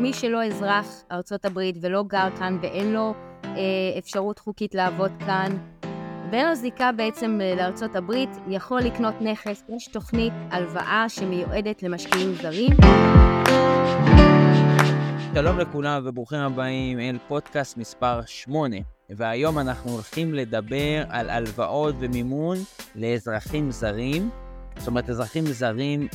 מי שלא אזרח ארה"ב ולא גר כאן ואין לו אה, אפשרות חוקית לעבוד כאן, ואין לו זיקה בעצם אה, לארצות הברית, יכול לקנות נכס. יש תוכנית הלוואה שמיועדת למשקיעים זרים. שלום לכולם וברוכים הבאים אל פודקאסט מספר 8. והיום אנחנו הולכים לדבר על הלוואות ומימון לאזרחים זרים, זאת אומרת אזרחים זרים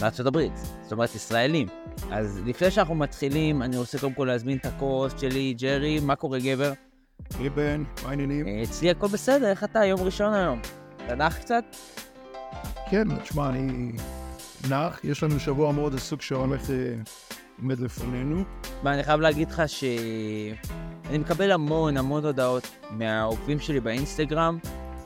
מארצות הברית, זאת אומרת ישראלים. אז לפני שאנחנו מתחילים, אני רוצה קודם כל להזמין את הקורס שלי, ג'רי, מה קורה גבר? היי בן, מה העניינים? אה, אצלי הכל בסדר, איך אתה? יום ראשון היום. אתה נח קצת? כן, תשמע, אני נח, יש לנו שבוע מאוד עסוק שהולך, אה, עומד לפנינו. ואני חייב להגיד לך שאני מקבל המון המון הודעות מהעוקבים שלי באינסטגרם,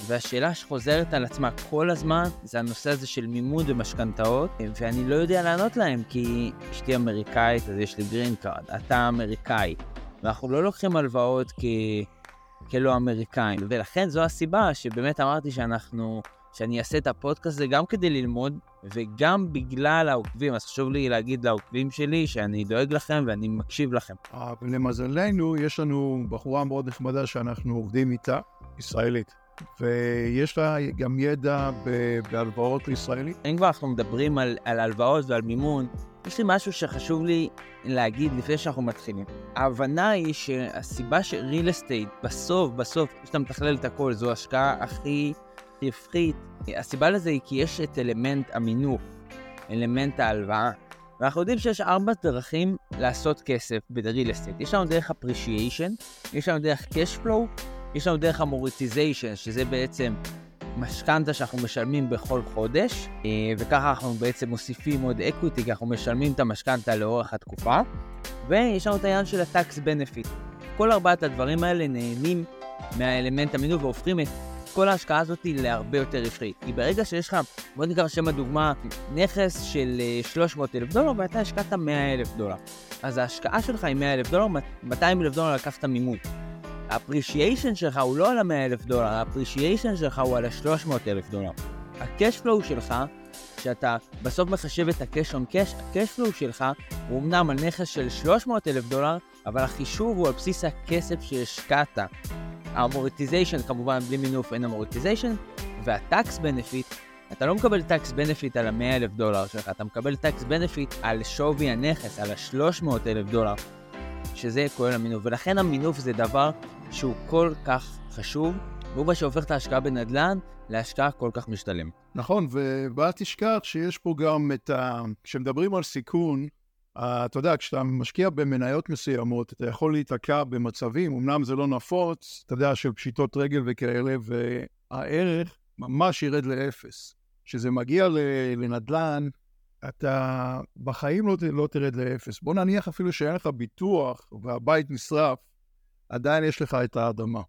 והשאלה שחוזרת על עצמה כל הזמן זה הנושא הזה של מימון ומשכנתאות, ואני לא יודע לענות להם כי אשתי אמריקאית אז יש לי green card, אתה אמריקאי, ואנחנו לא לוקחים הלוואות כ... כלא אמריקאים, ולכן זו הסיבה שבאמת אמרתי שאנחנו, שאני אעשה את הפודקאסט הזה גם כדי ללמוד וגם בגלל העוקבים, אז חשוב לי להגיד לעוקבים שלי שאני דואג לכם ואני מקשיב לכם. ולמזלנו, יש לנו בחורה מאוד נחמדה שאנחנו עובדים איתה, ישראלית. ויש לה גם ידע בהלוואות לישראלים. אם כבר אנחנו מדברים על, על הלוואות ועל מימון, יש לי משהו שחשוב לי להגיד לפני שאנחנו מתחילים. ההבנה היא שהסיבה ש real estate בסוף, בסוף, כשאתה מתכלל את הכל, זו ההשקעה הכי רווחית. הסיבה לזה היא כי יש את אלמנט המינוף, אלמנט ההלוואה. ואנחנו יודעים שיש ארבע דרכים לעשות כסף ב real estate. יש לנו דרך appreciation, יש לנו דרך flow, יש לנו דרך ה amortization, שזה בעצם משכנתה שאנחנו משלמים בכל חודש, אה, וככה אנחנו בעצם מוסיפים עוד equity, כי אנחנו משלמים את המשכנתה לאורך התקופה, ויש לנו את העניין של ה-tax benefit. כל ארבעת הדברים האלה נהנים מהאלמנט המינוף והופכים את כל ההשקעה הזאת להרבה יותר רווחית. כי ברגע שיש לך, בוא ניקח לשם הדוגמה, נכס של 300 אה, אלף דולר ואתה השקעת 100 אלף דולר. אז ההשקעה שלך היא 100 אלף דולר, 200 אלף דולר לקחת מימון. ה appreciation שלך הוא לא על ה-100 אלף דולר, ה appreciation שלך הוא על ה-300 אלף דולר. ה-cash שלך, שאתה בסוף מחשב את ה-cash on cash, ה-cash שלך הוא אמנם על נכס של 300 אלף דולר, אבל החישוב הוא על בסיס הכסף שהשקעת. ה amortization, כמובן בלי מינוף אין amortization, וה-tax benefit, אתה לא מקבל tax benefit על ה-100 אלף דולר שלך, אתה מקבל tax benefit על שווי הנכס, על ה-300 אלף דולר, שזה כולל המינוף. ולכן המינוף זה דבר שהוא כל כך חשוב, והוא מה שהופך את ההשקעה בנדל"ן להשקעה כל כך משתלם. נכון, ואל תשכח שיש פה גם את ה... כשמדברים על סיכון, אתה יודע, כשאתה משקיע במניות מסוימות, אתה יכול להיתקע במצבים, אמנם זה לא נפוץ, אתה יודע, של פשיטות רגל וכאלה, והערך ממש ירד לאפס. כשזה מגיע לנדל"ן, אתה בחיים לא, לא תרד לאפס. בוא נניח אפילו שאין לך ביטוח והבית נשרף, עדיין יש לך את האדמה.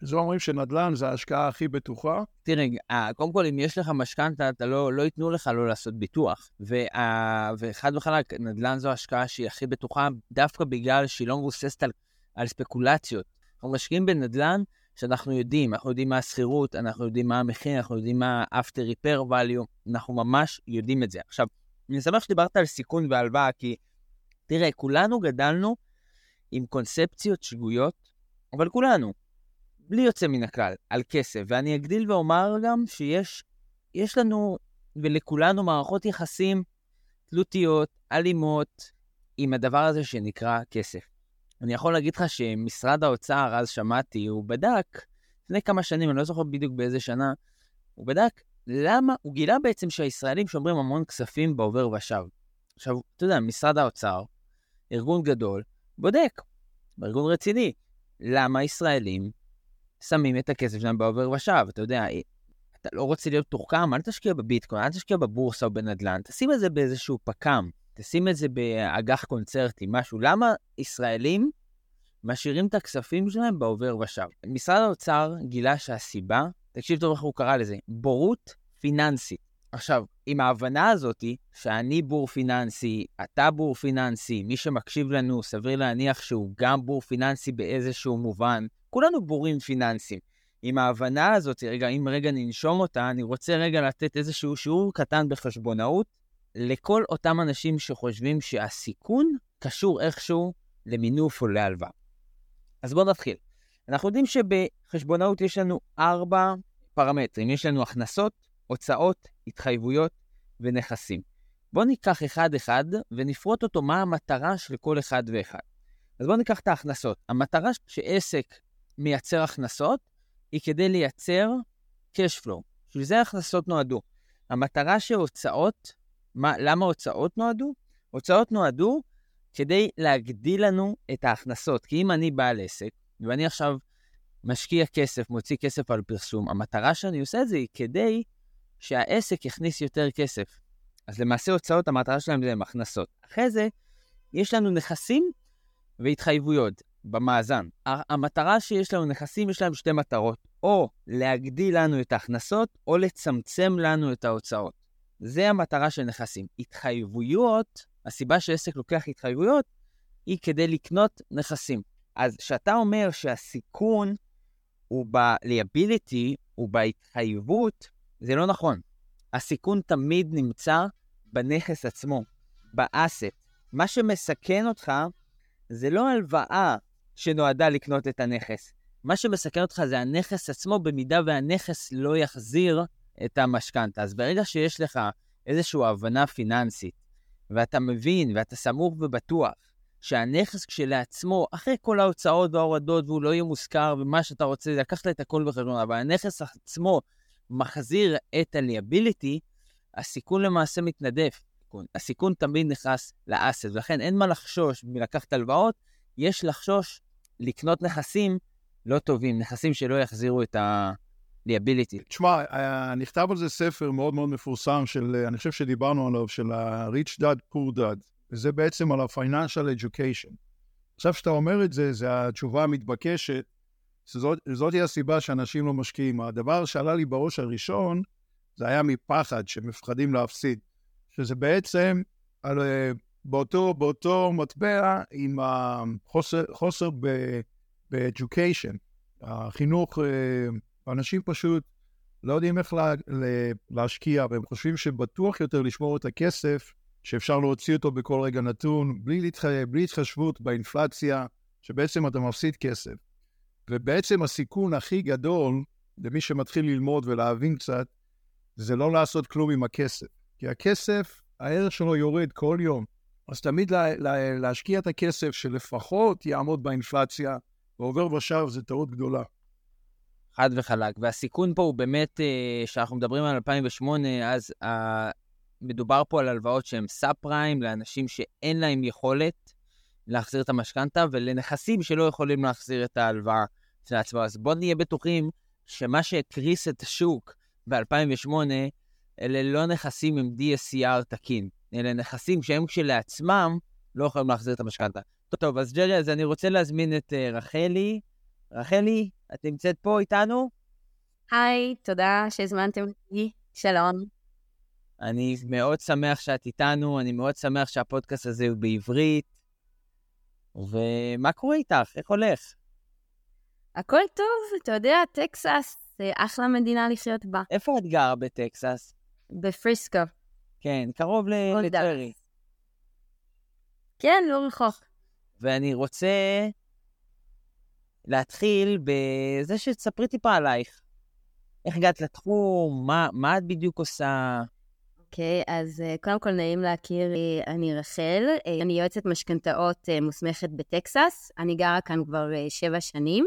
זה אומרים שנדל"ן זה ההשקעה הכי בטוחה. תראה, אה, קודם כל, אם יש לך משכנתה, אתה לא, לא ייתנו לך לא לעשות ביטוח. וה, וחד וחלק, נדל"ן זו השקעה שהיא הכי בטוחה, דווקא בגלל שהיא לא מבוססת על, על ספקולציות. אנחנו משקיעים בנדל"ן שאנחנו יודעים, אנחנו יודעים מה השכירות, אנחנו יודעים מה המחיר, אנחנו יודעים מה after repair value, אנחנו ממש יודעים את זה. עכשיו, אני שמח שדיברת על סיכון והלוואה, כי תראה, כולנו גדלנו עם קונספציות שגויות, אבל כולנו, בלי יוצא מן הכלל, על כסף. ואני אגדיל ואומר גם שיש יש לנו ולכולנו מערכות יחסים תלותיות, אלימות, עם הדבר הזה שנקרא כסף. אני יכול להגיד לך שמשרד האוצר, אז שמעתי, הוא בדק, לפני כמה שנים, אני לא זוכר בדיוק באיזה שנה, הוא בדק למה, הוא גילה בעצם שהישראלים שומרים המון כספים בעובר ושב. עכשיו, אתה יודע, משרד האוצר, ארגון גדול, בודק, ארגון רציני, למה ישראלים שמים את הכסף שלהם בעובר ושב. אתה יודע, אתה לא רוצה להיות תוחכם, אל תשקיע בביטקוין, אל תשקיע בבורסה או בנדל"ן, תשים את זה באיזשהו פק"ם, תשים את זה באג"ח קונצרטי, משהו. למה ישראלים משאירים את הכספים שלהם בעובר ושב? משרד האוצר גילה שהסיבה, תקשיב טוב איך הוא קרא לזה, בורות פיננסית. עכשיו, עם ההבנה הזאתי, שאני בור פיננסי, אתה בור פיננסי, מי שמקשיב לנו, סביר להניח שהוא גם בור פיננסי באיזשהו מובן, כולנו בורים פיננסיים. עם ההבנה הזאת, רגע, אם רגע ננשום אותה, אני רוצה רגע לתת איזשהו שיעור קטן בחשבונאות לכל אותם אנשים שחושבים שהסיכון קשור איכשהו למינוף או להלוואה. אז בואו נתחיל. אנחנו יודעים שבחשבונאות יש לנו ארבע פרמטרים. יש לנו הכנסות, הוצאות, התחייבויות ונכסים. בואו ניקח אחד-אחד ונפרוט אותו מה המטרה של כל אחד ואחד. אז בואו ניקח את ההכנסות. המטרה שעסק מייצר הכנסות היא כדי לייצר cash flow. בשביל זה ההכנסות נועדו. המטרה שהוצאות, מה, למה הוצאות נועדו? הוצאות נועדו כדי להגדיל לנו את ההכנסות. כי אם אני בעל עסק, ואני עכשיו משקיע כסף, מוציא כסף על פרסום, המטרה שאני עושה את זה היא כדי שהעסק יכניס יותר כסף. אז למעשה הוצאות, המטרה שלהם זה הם הכנסות. אחרי זה, יש לנו נכסים והתחייבויות במאזן. המטרה שיש לנו נכסים, יש להם שתי מטרות, או להגדיל לנו את ההכנסות, או לצמצם לנו את ההוצאות. זה המטרה של נכסים. התחייבויות, הסיבה שעסק לוקח התחייבויות, היא כדי לקנות נכסים. אז כשאתה אומר שהסיכון הוא ב-liability, הוא בהתחייבות, זה לא נכון. הסיכון תמיד נמצא בנכס עצמו, באסט. מה שמסכן אותך זה לא הלוואה שנועדה לקנות את הנכס. מה שמסכן אותך זה הנכס עצמו, במידה והנכס לא יחזיר את המשכנתה. אז ברגע שיש לך איזושהי הבנה פיננסית, ואתה מבין ואתה סמוך ובטוח שהנכס כשלעצמו, אחרי כל ההוצאות וההורדות, והוא לא יהיה מושכר, ומה שאתה רוצה, לקחת את הכל בחשבון, אבל הנכס עצמו מחזיר את ה-liability, הסיכון למעשה מתנדף. הסיכון תמיד נכנס לאסט, ולכן אין מה לחשוש מלקחת הלוואות, יש לחשוש לקנות נכסים לא טובים, נכסים שלא יחזירו את ה-liability. תשמע, אה, נכתב על זה ספר מאוד מאוד מפורסם של, אני חושב שדיברנו עליו, של ה-Rich Dad Poor Dad, וזה בעצם על ה-Financial Education. עכשיו שאתה אומר את זה, זו התשובה המתבקשת, זאת, זאת הסיבה שאנשים לא משקיעים. הדבר שעלה לי בראש הראשון, זה היה מפחד, שמפחדים להפסיד. שזה בעצם על, אה, באותו, באותו מטבע עם החוסר ב-education, החינוך, אה, אנשים פשוט לא יודעים איך לה, להשקיע, והם חושבים שבטוח יותר לשמור את הכסף, שאפשר להוציא אותו בכל רגע נתון, בלי, להתחייב, בלי התחשבות באינפלציה, שבעצם אתה מפסיד כסף. ובעצם הסיכון הכי גדול למי שמתחיל ללמוד ולהבין קצת, זה לא לעשות כלום עם הכסף. כי הכסף, הערך שלו יורד כל יום. אז תמיד לה, לה, להשקיע את הכסף שלפחות יעמוד באינפלציה, ועובר ושב זה טעות גדולה. חד וחלק. והסיכון פה הוא באמת, אה, כשאנחנו מדברים על 2008, אז uh, מדובר פה על הלוואות שהן סאב פריים, לאנשים שאין להם יכולת להחזיר את המשכנתה, ולנכסים שלא יכולים להחזיר את ההלוואה של עצמו. אז בואו נהיה בטוחים שמה שהקריס את השוק ב-2008, אלה לא נכסים עם DSCR תקין, אלה נכסים שהם כשלעצמם לא יכולים להחזיר את המשכנתה. טוב, אז ג'רי, אז אני רוצה להזמין את uh, רחלי. רחלי, את נמצאת פה איתנו? היי, תודה שהזמנתם אותי. שלום. אני מאוד שמח שאת איתנו, אני מאוד שמח שהפודקאסט הזה הוא בעברית. ומה קורה איתך? איך הולך? הכל טוב, אתה יודע, טקסס זה אחלה מדינה לחיות בה. איפה את גרה בטקסס? בפריסקו. כן, קרוב לטרי. כן, לא רחוק. ואני רוצה להתחיל בזה שתספרי טיפה עלייך. איך הגעת לתחום? מה, מה את בדיוק עושה? אוקיי, okay, אז uh, קודם כל נעים להכיר, uh, אני רחל, uh, אני יועצת משכנתאות מוסמכת בטקסס, אני גרה כאן כבר שבע שנים.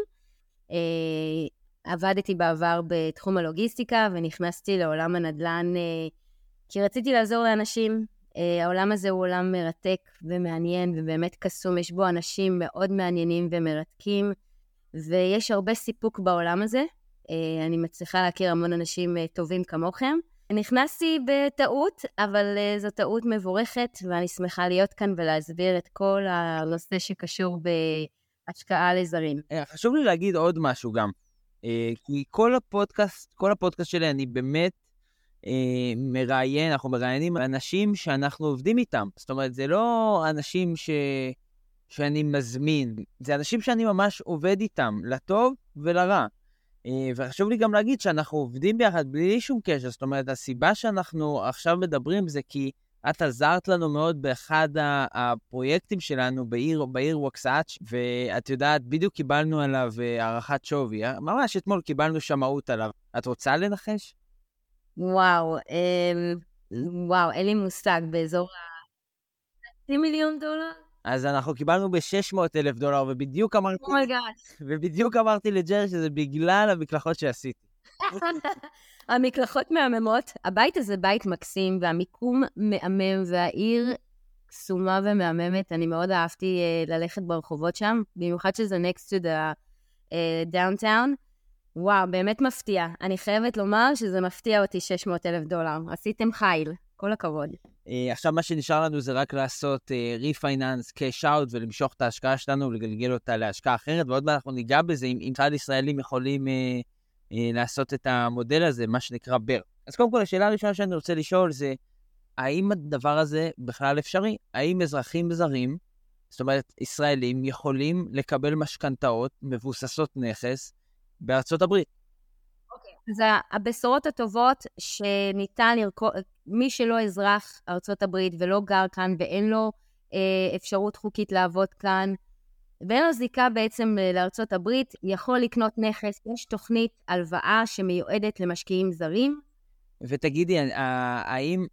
עבדתי בעבר בתחום הלוגיסטיקה ונכנסתי לעולם הנדל"ן כי רציתי לעזור לאנשים. העולם הזה הוא עולם מרתק ומעניין ובאמת קסום, יש בו אנשים מאוד מעניינים ומרתקים, ויש הרבה סיפוק בעולם הזה. אני מצליחה להכיר המון אנשים טובים כמוכם. נכנסתי בטעות, אבל uh, זו טעות מבורכת, ואני שמחה להיות כאן ולהסביר את כל הנושא שקשור בהשקעה לזרים. חשוב לי להגיד עוד משהו גם. כי כל הפודקאסט, כל הפודקאסט שלי, אני באמת אה, מראיין, אנחנו מראיינים אנשים שאנחנו עובדים איתם. זאת אומרת, זה לא אנשים ש... שאני מזמין, זה אנשים שאני ממש עובד איתם, לטוב ולרע. אה, וחשוב לי גם להגיד שאנחנו עובדים ביחד בלי שום קשר. זאת אומרת, הסיבה שאנחנו עכשיו מדברים זה כי את עזרת לנו מאוד באחד הפרויקטים שלנו בעיר, בעיר ווקסהאצ'י, ואת יודעת, בדיוק קיבלנו עליו אה, הערכת שווי. אה? ממש אתמול קיבלנו שמאות עליו. את רוצה לנחש? וואו, אמ, וואו, אין לי מושג, באזור ה... מיליון דולר? אז אנחנו קיבלנו ב-600 אלף דולר, ובדיוק אמרתי... Oh my God. Oh ובדיוק אמרתי לג'רי שזה בגלל המקלחות שעשיתי. המקלחות מהממות. הבית הזה בית מקסים, והמיקום מהמם, והעיר קסומה ומהממת. אני מאוד אהבתי אה, ללכת ברחובות שם, במיוחד שזה next to the uh, downtown. וואו, באמת מפתיע. אני חייבת לומר שזה מפתיע אותי 600 אלף דולר. עשיתם חיל, כל הכבוד. אה, עכשיו מה שנשאר לנו זה רק לעשות refinance, cash out ולמשוך את ההשקעה שלנו ולגלגל אותה להשקעה אחרת, ועוד מעט אנחנו ניגע בזה, אם, כיצד ישראלים יכולים... אה, אה, לעשות את המודל הזה, מה שנקרא BRRRR. אז קודם כל, השאלה הראשונה שאני רוצה לשאול זה, האם הדבר הזה בכלל אפשרי? האם אזרחים זרים, זאת אומרת, ישראלים, יכולים לקבל משכנתאות מבוססות נכס בארצות הברית? אז הבשורות הטובות שניתן לרכוש, מי שלא אזרח ארצות הברית ולא גר כאן ואין לו אה, אפשרות חוקית לעבוד כאן, ואין לו זיקה בעצם אה, לארצות הברית, יכול לקנות נכס, יש תוכנית הלוואה שמיועדת למשקיעים זרים. ותגידי, האם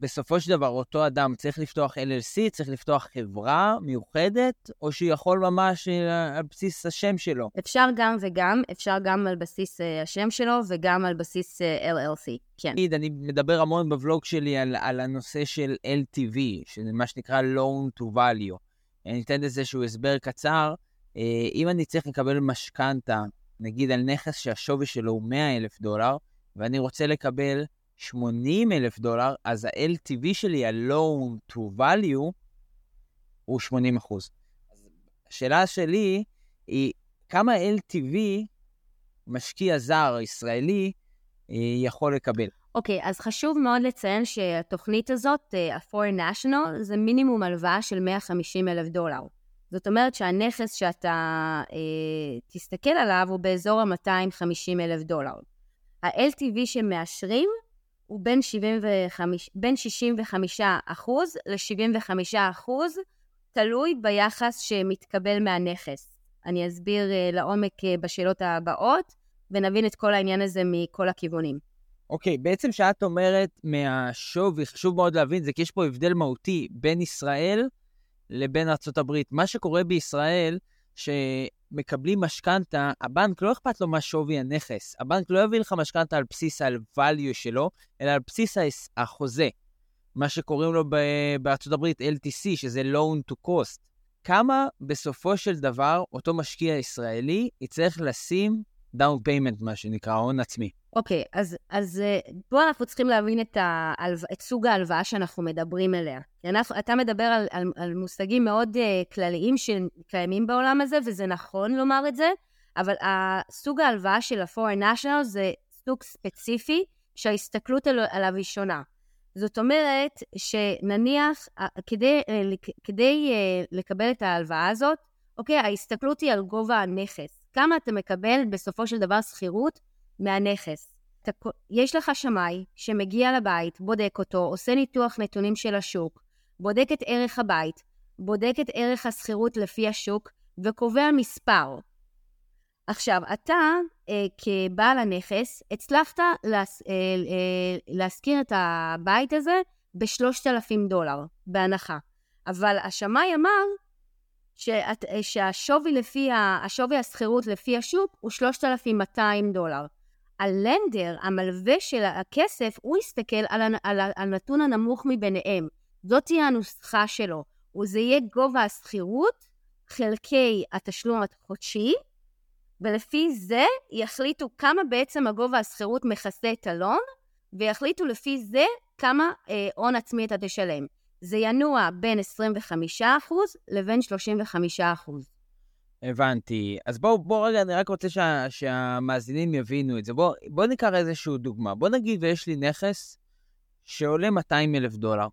בסופו של דבר אותו אדם צריך לפתוח LLC, צריך לפתוח חברה מיוחדת, או שהוא יכול ממש אה, על בסיס השם שלו? אפשר גם וגם, אפשר גם על בסיס אה, השם שלו וגם על בסיס LLC, כן. תגיד, אני מדבר המון בוולוג שלי על, על הנושא של LTV, שזה מה שנקרא Loan to Value. אני אתן איזשהו הסבר קצר. אה, אם אני צריך לקבל משכנתה, נגיד על נכס שהשווי שלו הוא 100 אלף דולר, ואני רוצה לקבל 80 אלף דולר, אז ה-LTV שלי, ה-Loan to Value, הוא 80 אחוז. השאלה שלי היא, כמה LTV משקיע זר ישראלי אה, יכול לקבל? אוקיי, okay, אז חשוב מאוד לציין שהתוכנית הזאת, ה-Foreign National, זה מינימום הלוואה של 150 אלף דולר. זאת אומרת שהנכס שאתה uh, תסתכל עליו הוא באזור ה-250 אלף דולר. ה-LTV שמאשרים הוא בין, 75, בין 65 אחוז ל-75 אחוז, תלוי ביחס שמתקבל מהנכס. אני אסביר uh, לעומק uh, בשאלות הבאות, ונבין את כל העניין הזה מכל הכיוונים. אוקיי, okay, בעצם כשאת אומרת מהשווי, חשוב מאוד להבין זה כי יש פה הבדל מהותי בין ישראל לבין ארה"ב. מה שקורה בישראל, שמקבלים משכנתה, הבנק לא אכפת לו מה שווי הנכס. הבנק לא יביא לך משכנתה על בסיס ה-value שלו, אלא על בסיס החוזה. מה שקוראים לו בארצות הברית LTC, שזה loan to cost. כמה בסופו של דבר אותו משקיע ישראלי יצטרך לשים down payment, מה שנקרא, הון עצמי. אוקיי, okay, אז, אז אה, פה אנחנו צריכים להבין את, ההלו... את סוג ההלוואה שאנחנו מדברים עליה. אנחנו, אתה מדבר על, על, על מושגים מאוד אה, כלליים שקיימים בעולם הזה, וזה נכון לומר את זה, אבל הסוג ההלוואה של ה-Foreign National זה סוג ספציפי שההסתכלות על, עליו היא שונה. זאת אומרת שנניח, אה, כדי, כדי לקבל את ההלוואה הזאת, אוקיי, ההסתכלות היא על גובה הנכס. כמה אתה מקבל בסופו של דבר שכירות מהנכס. אתה, יש לך שמאי שמגיע לבית, בודק אותו, עושה ניתוח נתונים של השוק, בודק את ערך הבית, בודק את ערך השכירות לפי השוק וקובע מספר. עכשיו, אתה אה, כבעל הנכס הצלחת להס, אה, אה, להשכיר את הבית הזה ב-3,000 דולר, בהנחה. אבל השמאי אמר שאת, שהשווי לפי, השווי השכירות לפי השוק הוא 3,200 דולר. הלנדר, המלווה של הכסף, הוא יסתכל על, על הנתון הנמוך מביניהם. זאת תהיה הנוסחה שלו. וזה יהיה גובה השכירות חלקי התשלום החודשי, ולפי זה יחליטו כמה בעצם הגובה השכירות מכסה את הלון, ויחליטו לפי זה כמה אה, הון אה, עצמי אתה תשלם. זה ינוע בין 25% לבין 35%. הבנתי. אז בואו, בוא רגע, אני רק רוצה שה, שהמאזינים יבינו את זה. בואו בוא ניקח איזושהי דוגמה. בואו נגיד ויש לי נכס שעולה 200 אלף דולר,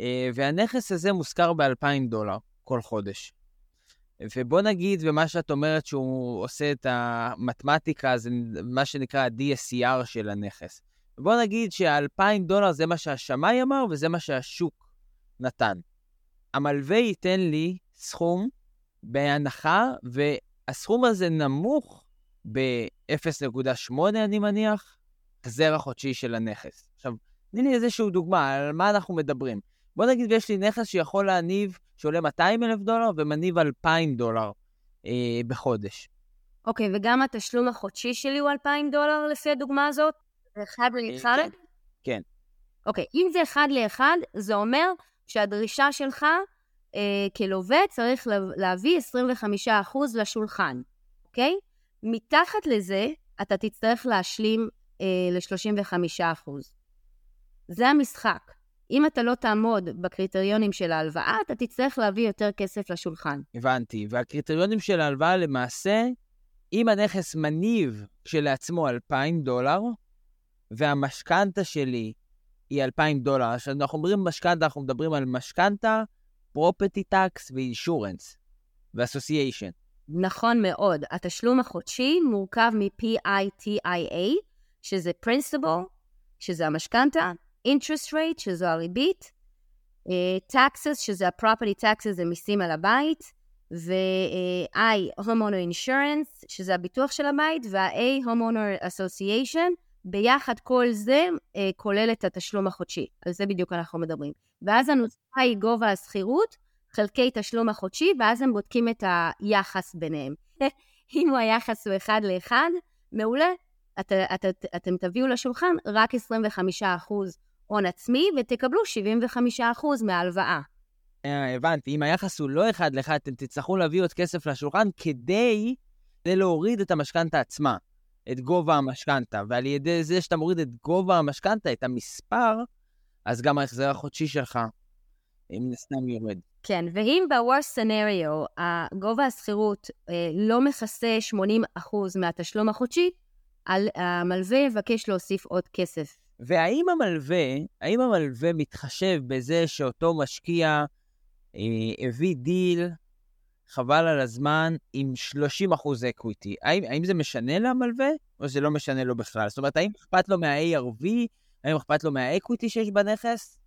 אה, והנכס הזה מושכר ב-2,000 דולר כל חודש. ובוא נגיד, ומה שאת אומרת שהוא עושה את המתמטיקה, זה מה שנקרא ה-DSCR של הנכס. בוא נגיד שה-2,000 דולר זה מה שהשמאי אמר וזה מה שהשוק נתן. המלווה ייתן לי סכום בהנחה, והסכום הזה נמוך ב-0.8, אני מניח, החזר החודשי של הנכס. עכשיו, תני לי איזושהי דוגמה, על מה אנחנו מדברים. בוא נגיד ויש לי נכס שיכול להניב, שעולה 200 אלף דולר ומניב 2,000 דולר אה, בחודש. אוקיי, וגם התשלום החודשי שלי הוא 2,000 דולר לפי הדוגמה הזאת? זה אחד לאחד? כן. כן. אוקיי, אם זה אחד לאחד, זה אומר שהדרישה שלך אה, כלווה צריך להביא 25% לשולחן, אוקיי? מתחת לזה, אתה תצטרך להשלים אה, ל-35%. זה המשחק. אם אתה לא תעמוד בקריטריונים של ההלוואה, אתה תצטרך להביא יותר כסף לשולחן. הבנתי. והקריטריונים של ההלוואה למעשה, אם הנכס מניב כשלעצמו 2,000 דולר, והמשכנתה שלי היא 2,000 דולר, כשאנחנו אומרים משכנתה, אנחנו מדברים על משכנתה, פרופטי טקס ואינשורנס, ואסוסיישן. נכון מאוד. התשלום החודשי מורכב מ-PITIA, שזה principal, שזה המשכנתה, interest rate, שזו הריבית, uh, taxes, שזה ה-property taxes, זה מיסים על הבית, ו-I, homeowner insurance, שזה הביטוח של הבית, וה-A, homeowner association, ביחד כל זה uh, כולל את התשלום החודשי. על זה בדיוק אנחנו מדברים. ואז הנוסחה היא גובה השכירות, חלקי תשלום החודשי, ואז הם בודקים את היחס ביניהם. אם היחס הוא אחד לאחד, מעולה. את, את, את, אתם תביאו לשולחן רק 25% הון עצמי, ותקבלו 75% מההלוואה. אה, הבנתי, אם היחס הוא לא אחד לאחד, אתם תצטרכו להביא עוד כסף לשולחן כדי להוריד את המשכנתה עצמה, את גובה המשכנתה, ועל ידי זה שאתה מוריד את גובה המשכנתה, את המספר, אז גם ההחזר החודשי שלך, מן הסתם יורד. כן, ואם ב-worst scenario, גובה השכירות אה, לא מכסה 80% מהתשלום החודשי, המלווה יבקש להוסיף עוד כסף. והאם המלווה, האם המלווה מתחשב בזה שאותו משקיע אה, הביא דיל, חבל על הזמן, עם 30 אחוז equity? האם, האם זה משנה למלווה, או שזה לא משנה לו בכלל? זאת אומרת, האם אכפת לו מה-ARV? האם אכפת לו מהאקוויטי שיש בנכס?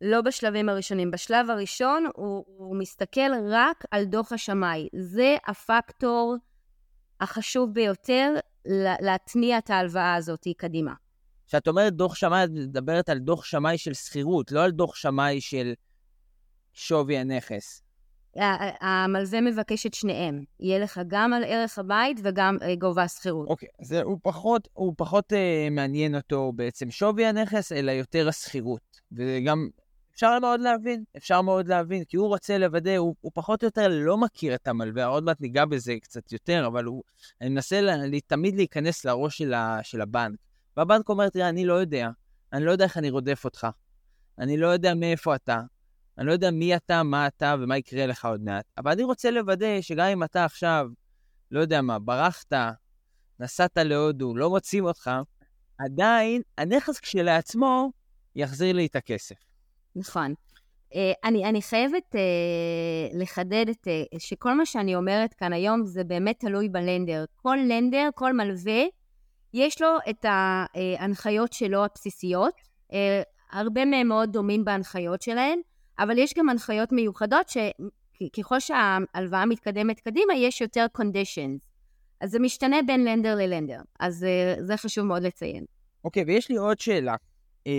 לא בשלבים הראשונים. בשלב הראשון הוא, הוא מסתכל רק על דוח השמאי. זה הפקטור החשוב ביותר להתניע את ההלוואה הזאת קדימה. כשאת אומרת דוח שמאי, את מדברת על דוח שמאי של שכירות, לא על דוח שמאי של שווי הנכס. המלווה מבקש את שניהם. יהיה לך גם על ערך הבית וגם אה, גובה השכירות. אוקיי, אז הוא פחות, הוא פחות uh, מעניין אותו בעצם שווי הנכס, אלא יותר השכירות. וגם אפשר מאוד להבין, אפשר מאוד להבין, כי הוא רוצה לוודא, הוא, הוא פחות או יותר לא מכיר את המלווה, עוד מעט ניגע בזה קצת יותר, אבל הוא, אני מנסה לה, תמיד להיכנס לראש של, ה, של הבנק. והבנק אומר, תראה, אני לא יודע, אני לא יודע איך אני רודף אותך, אני לא יודע מאיפה אתה, אני לא יודע מי אתה, מה אתה ומה יקרה לך עוד מעט, אבל אני רוצה לוודא שגם אם אתה עכשיו, לא יודע מה, ברחת, נסעת להודו, לא מוצאים אותך, עדיין הנכס כשלעצמו יחזיר לי את הכסף. נכון. Uh, אני, אני חייבת uh, לחדד את, uh, שכל מה שאני אומרת כאן היום זה באמת תלוי בלנדר. כל לנדר, כל מלווה, יש לו את ההנחיות שלו הבסיסיות. הרבה מהם מאוד דומים בהנחיות שלהם, אבל יש גם הנחיות מיוחדות שככל שההלוואה מתקדמת קדימה, יש יותר conditions. אז זה משתנה בין לנדר ללנדר. אז uh, זה חשוב מאוד לציין. אוקיי, okay, ויש לי עוד שאלה. Uh...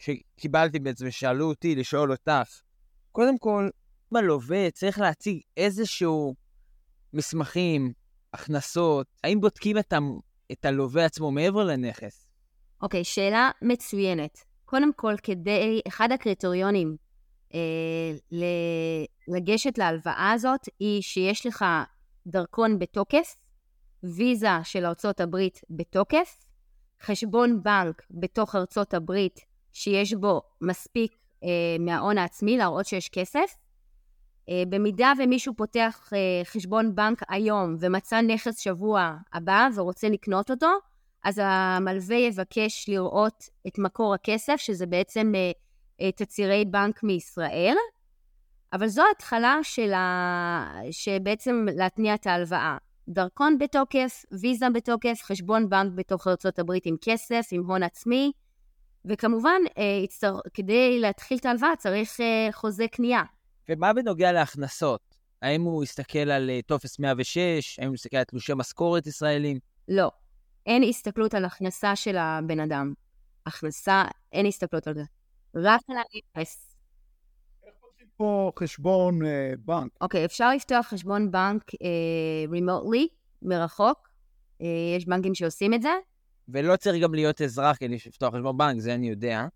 שקיבלתי בעצם, ושאלו אותי לשאול אותך. קודם כל, אם הלווה צריך להציג איזשהו מסמכים, הכנסות, האם בודקים את, ה... את הלווה עצמו מעבר לנכס? אוקיי, okay, שאלה מצוינת. קודם כל, כדי, אחד הקריטריונים אה, לגשת להלוואה הזאת, היא שיש לך דרכון בתוקף, ויזה של ארצות הברית בתוקף, חשבון בנק בתוך ארצות הברית שיש בו מספיק אה, מההון העצמי להראות שיש כסף. אה, במידה ומישהו פותח אה, חשבון בנק היום ומצא נכס שבוע הבא ורוצה לקנות אותו, אז המלווה יבקש לראות את מקור הכסף, שזה בעצם אה, אה, תצהירי בנק מישראל, אבל זו התחלה של ה... שבעצם להתניע את ההלוואה. דרכון בתוקף, ויזה בתוקף, חשבון בנק בתוך ארה"ב עם כסף, עם הון עצמי, וכמובן, אה, הצטר... כדי להתחיל את ההלוואה צריך חוזה קנייה. ומה בנוגע להכנסות? האם הוא יסתכל על טופס 106? האם הוא יסתכל על תלושי משכורת ישראלים? לא. אין הסתכלות על הכנסה של הבן אדם. הכנסה, אין הסתכלות על זה. רק על האפס. איך פותחים פה חשבון אה, בנק? אוקיי, אפשר לפתוח חשבון בנק רימוטלי, מרחוק. אה, יש בנקים שעושים את זה. ולא צריך גם להיות אזרח כדי לפתוח חשבון בנק, זה אני יודע.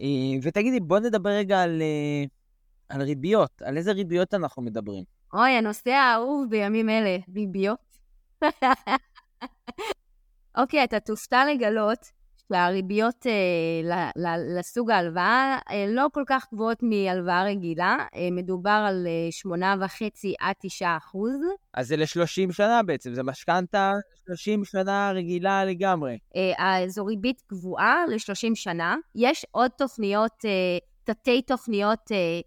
אה, ותגידי, בוא נדבר רגע על, אה, על ריביות. על איזה ריביות אנחנו מדברים? אוי, הנושא האהוב בימים אלה, ריביות. אוקיי, אתה תופתע לגלות שהריביות אה, ל, ל, לסוג ההלוואה אה, לא כל כך גבוהות מהלוואה רגילה, אה, מדובר על אה, 8.5 עד 9 אחוז. אז זה ל-30 שנה בעצם, זה משכנתה 30 שנה רגילה לגמרי. אה, זו ריבית קבועה ל-30 שנה. יש עוד תוכניות, אה, תתי תוכניות, אה,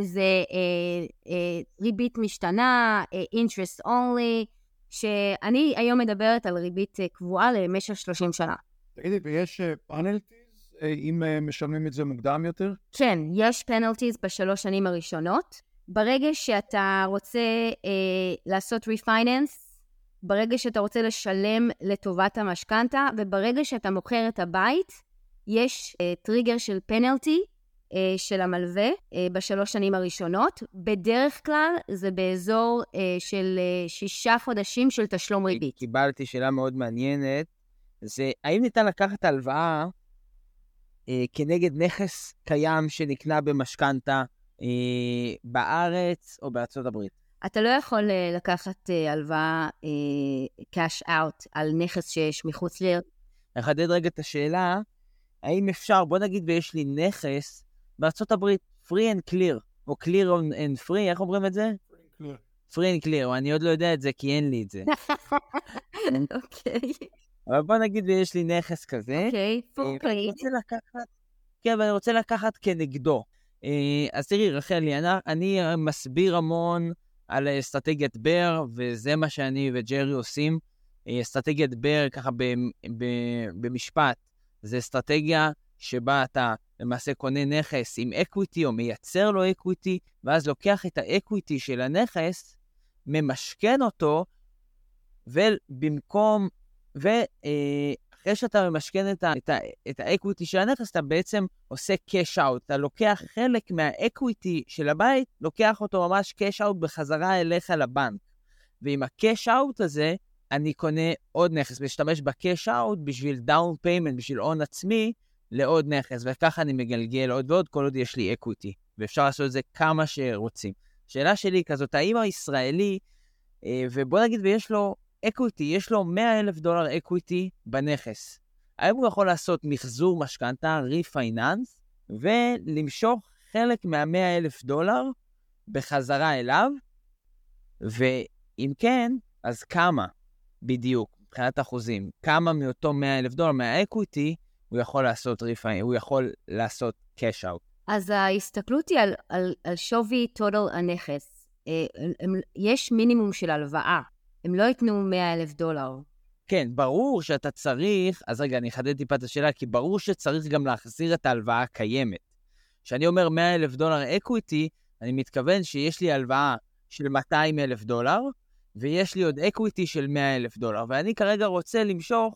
זה אה, אה, ריבית משתנה, אה, interest only, שאני היום מדברת על ריבית אה, קבועה למשך 30 שנה. תגידי, ויש penalties אה, אם אה, משלמים את זה מוקדם יותר? כן, יש penalties בשלוש שנים הראשונות. ברגע שאתה רוצה אה, לעשות refinance, ברגע שאתה רוצה לשלם לטובת המשכנתה, וברגע שאתה מוכר את הבית, יש אה, טריגר של פנלטי של המלווה אה, בשלוש שנים הראשונות. בדרך כלל זה באזור אה, של אה, שישה חודשים של תשלום ריבית. קיבלתי שאלה מאוד מעניינת. זה האם ניתן לקחת הלוואה אה, כנגד נכס קיים שנקנה במשכנתה אה, בארץ או בארצות הברית? אתה לא יכול אה, לקחת אה, הלוואה אה, cash out על נכס שיש מחוץ ל... נחדד רגע את השאלה, האם אפשר, בוא נגיד ויש לי נכס בארצות הברית, free and clear, או clear and free, איך אומרים את זה? free and clear. אני עוד לא יודע את זה כי אין לי את זה. אוקיי. אבל בוא נגיד ויש לי נכס כזה. אוקיי. אני רוצה לקחת, כן, ואני רוצה לקחת כנגדו. אה, אז תראי, רחלי, אני, אני מסביר המון על אסטרטגיית בר, וזה מה שאני וג'רי עושים. אה, אסטרטגיית בר, ככה ב, ב, במשפט, זה אסטרטגיה שבה אתה למעשה קונה נכס עם equity או מייצר לו equity, ואז לוקח את ה equity של הנכס, ממשכן אותו, ובמקום ואחרי שאתה ממשכן את, את, את ה equity של הנכס, אתה בעצם עושה cash out. אתה לוקח חלק מה equity של הבית, לוקח אותו ממש cash out בחזרה אליך לבנק. ועם ה-cash out הזה, אני קונה עוד נכס, משתמש ב-cash out בשביל down payment, בשביל הון עצמי, לעוד נכס, וככה אני מגלגל עוד ועוד, כל עוד יש לי equity. ואפשר לעשות את זה כמה שרוצים. השאלה שלי היא כזאת, האם הישראלי, אה, ובוא נגיד ויש לו equity, יש לו 100 אלף דולר equity בנכס. האם הוא יכול לעשות מחזור משכנתה, refinance, ולמשוך חלק מה-100 אלף דולר בחזרה אליו? ואם כן, אז כמה בדיוק, מבחינת אחוזים? כמה מאותו 100 אלף דולר מה equity הוא יכול לעשות refinance, הוא יכול לעשות cash out? אז ההסתכלות היא על, על, על שווי total הנכס. אה, יש מינימום של הלוואה. הם לא ייתנו 100 אלף דולר. כן, ברור שאתה צריך, אז רגע, אני אחדד טיפה את השאלה, כי ברור שצריך גם להחזיר את ההלוואה הקיימת. כשאני אומר 100 אלף דולר equity, אני מתכוון שיש לי הלוואה של 200 אלף דולר, ויש לי עוד equity של 100 אלף דולר, ואני כרגע רוצה למשוך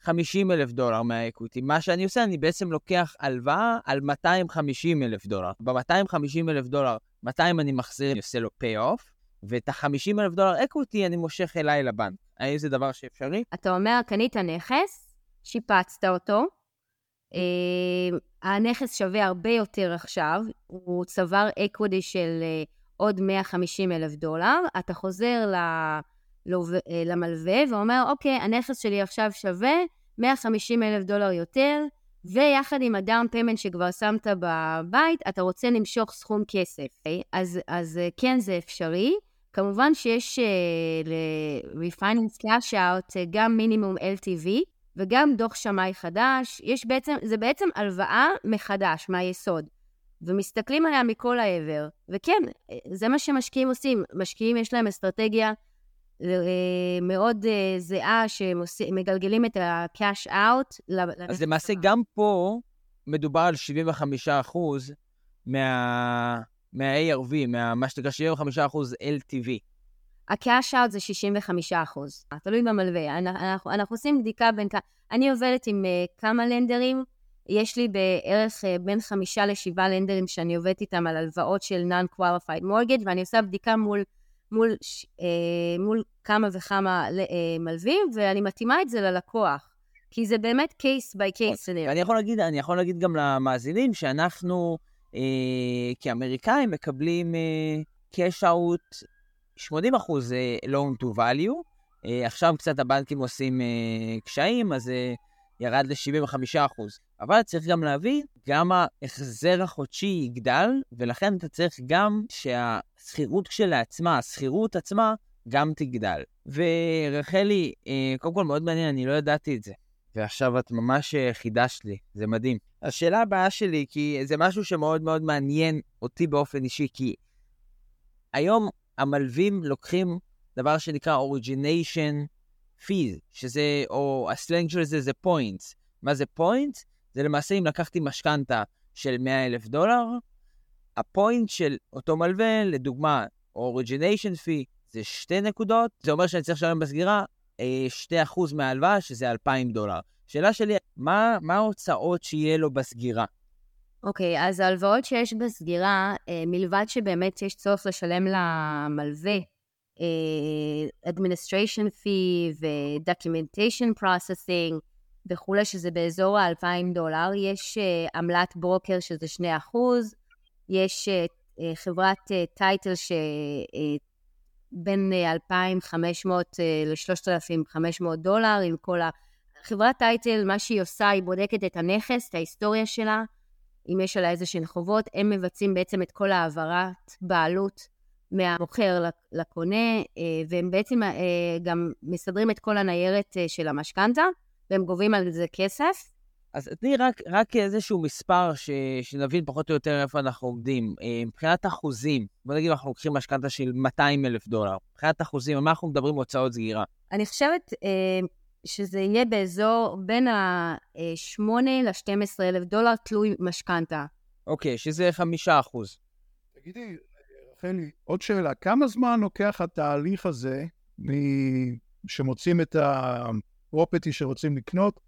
50 אלף דולר מה equity. מה שאני עושה, אני בעצם לוקח הלוואה על 250 אלף דולר. ב-250 אלף דולר, 200 אני מחזיר, אני עושה לו pay-off, ואת ה-50 אלף דולר equity אני מושך אליי לבנק. האם זה דבר שאפשרי? אתה אומר, קנית נכס, שיפצת אותו, אה, הנכס שווה הרבה יותר עכשיו, הוא צבר equity של אה, עוד 150 אלף דולר, אתה חוזר ל... אה, למלווה ואומר, אוקיי, הנכס שלי עכשיו שווה 150 אלף דולר יותר, ויחד עם ה down payment שכבר שמת בבית, אתה רוצה למשוך סכום כסף. אז, אז כן, זה אפשרי. כמובן שיש uh, ל-refinance cash out גם מינימום LTV וגם דוח שמאי חדש. יש בעצם, זה בעצם הלוואה מחדש, מהיסוד. ומסתכלים עליה מכל העבר. וכן, זה מה שמשקיעים עושים. משקיעים, יש להם אסטרטגיה מאוד זהה, שמגלגלים את ה-cash out. אז למעשה גם פה מדובר על 75 אחוז מה... מה-ARV, מה... מה שנקרא 75 אחוז LTV. ה-cash out זה 65 אחוז, תלוי במלווה. אנחנו, אנחנו עושים בדיקה בין כמה... אני עובדת עם uh, כמה לנדרים, יש לי בערך uh, בין חמישה לשבעה לנדרים שאני עובדת איתם על הלוואות של non-qualified mortgage, ואני עושה בדיקה מול, מול, uh, מול כמה וכמה uh, מלווים, ואני מתאימה את זה ללקוח. כי זה באמת case by case scenario. אני יכול להגיד, אני יכול להגיד גם למאזינים שאנחנו אה, כאמריקאים מקבלים אה, cash out 80 אחוז אה, loan to value. אה, עכשיו קצת הבנקים עושים אה, קשיים, אז אה, ירד ל-75 אחוז. אבל צריך גם להבין, גם ההחזר החודשי יגדל, ולכן אתה צריך גם שהשכירות כשלעצמה, השכירות עצמה, גם תגדל. ורחלי, אה, קודם כל מאוד מעניין, אני לא ידעתי את זה. ועכשיו את ממש אה, חידשת לי, זה מדהים. השאלה הבאה שלי, כי זה משהו שמאוד מאוד מעניין אותי באופן אישי, כי היום המלווים לוקחים דבר שנקרא origination fees, שזה, או הסלנג של זה זה points. מה זה points? זה למעשה אם לקחתי משכנתה של 100 אלף דולר, הפוינט של אותו מלווה, לדוגמה, origination fee זה שתי נקודות, זה אומר שאני צריך לשלם בסגירה 2% אה, מההלוואה, שזה 2,000 דולר. שאלה שלי, מה, מה ההוצאות שיהיה לו בסגירה? אוקיי, okay, אז ההלוואות שיש בסגירה, אה, מלבד שבאמת יש צורך לשלם למלווה administration fee ו-documentation processing וכולי, שזה באזור ה-2,000 דולר, יש uh, עמלת ברוקר שזה 2%, יש uh, חברת טייטל שבין uh, 2,500 uh, ל-3,500 דולר עם כל ה... חברת טייטל, מה שהיא עושה, היא בודקת את הנכס, את ההיסטוריה שלה, אם יש עליה איזה שהן חובות, הם מבצעים בעצם את כל העברת בעלות מהמוכר לקונה, אה, והם בעצם אה, גם מסדרים את כל הניירת אה, של המשכנתה, והם גובים על זה כסף. אז תני רק, רק איזשהו מספר ש, שנבין פחות או יותר איפה אנחנו עומדים. מבחינת אחוזים, בוא נגיד אנחנו לוקחים משכנתה של 200 אלף דולר. מבחינת אחוזים, על מה אנחנו מדברים הוצאות סגירה? אני חושבת שזה יהיה באזור בין ה-8 ל-12 אלף דולר, תלוי משכנתה. אוקיי, שזה 5 אחוז. תגידי, רחלי, עוד שאלה, כמה זמן לוקח התהליך הזה שמוצאים את הפרופטי שרוצים לקנות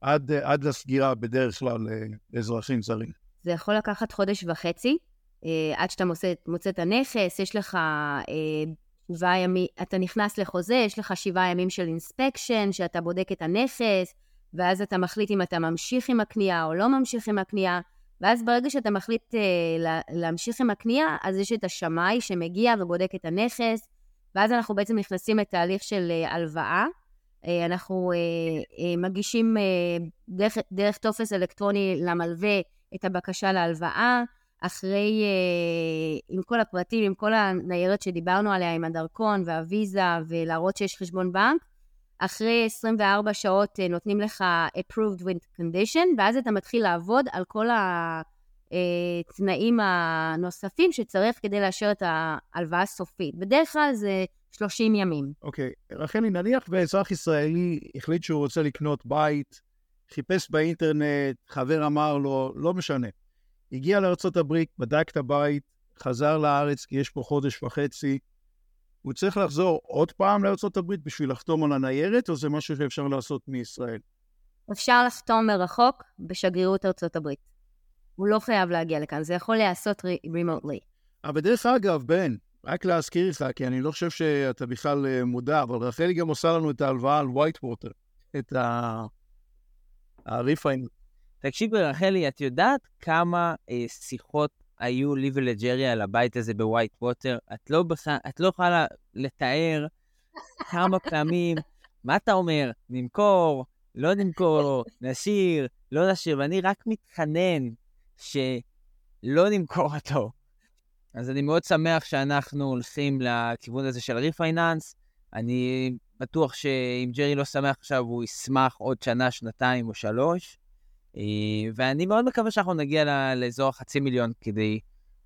עד, עד לסגירה בדרך כלל לאזרחים זרים? זה יכול לקחת חודש וחצי, אה, עד שאתה מוצא, מוצא את הנכס, יש לך אה, שבעה ימים, אתה נכנס לחוזה, יש לך שבעה ימים של אינספקשן, שאתה בודק את הנכס, ואז אתה מחליט אם אתה ממשיך עם הקנייה או לא ממשיך עם הקנייה. ואז ברגע שאתה מחליט אה, להמשיך עם הקנייה, אז יש את השמאי שמגיע ובודק את הנכס, ואז אנחנו בעצם נכנסים לתהליך של אה, הלוואה. אה, אנחנו אה, אה, מגישים אה, דרך, דרך טופס אלקטרוני למלווה את הבקשה להלוואה, אחרי, אה, עם כל הפרטים, עם כל הניירת שדיברנו עליה, עם הדרכון והוויזה, ולהראות שיש חשבון בנק. אחרי 24 שעות אה, נותנים לך approved with condition, ואז אתה מתחיל לעבוד על כל התנאים הנוספים שצריך כדי לאשר את ההלוואה הסופית. בדרך כלל זה 30 ימים. אוקיי, okay. רחלי, נניח ואזרח ישראלי החליט שהוא רוצה לקנות בית, חיפש באינטרנט, חבר אמר לו, לא משנה. הגיע לארה"ב, בדק את הבית, חזר לארץ, כי יש פה חודש וחצי, הוא צריך לחזור עוד פעם לארה"ב בשביל לחתום על הניירת, או זה משהו שאפשר לעשות מישראל? אפשר לחתום מרחוק בשגרירות הברית. הוא לא חייב להגיע לכאן, זה יכול להיעשות רימוטלי. אבל דרך אגב, בן, רק להזכיר לך, כי אני לא חושב שאתה בכלל אה, מודע, אבל רחלי גם עושה לנו את ההלוואה על ווייט ווטר, את הריפיין. תקשיבי, רחלי, את יודעת כמה אה, שיחות היו לי ולג'רי על הבית הזה ב White Water? את לא, בח... את לא יכולה לתאר כמה פעמים, מה אתה אומר? נמכור, לא נמכור, נשאיר, לא נשאיר, ואני רק מתחנן שלא נמכור אותו. אז אני מאוד שמח שאנחנו הולכים לכיוון הזה של refinance. אני בטוח שאם ג'רי לא שמח עכשיו, הוא ישמח עוד שנה, שנתיים או שלוש. אה, ואני מאוד מקווה שאנחנו נגיע לאזור החצי מיליון כדי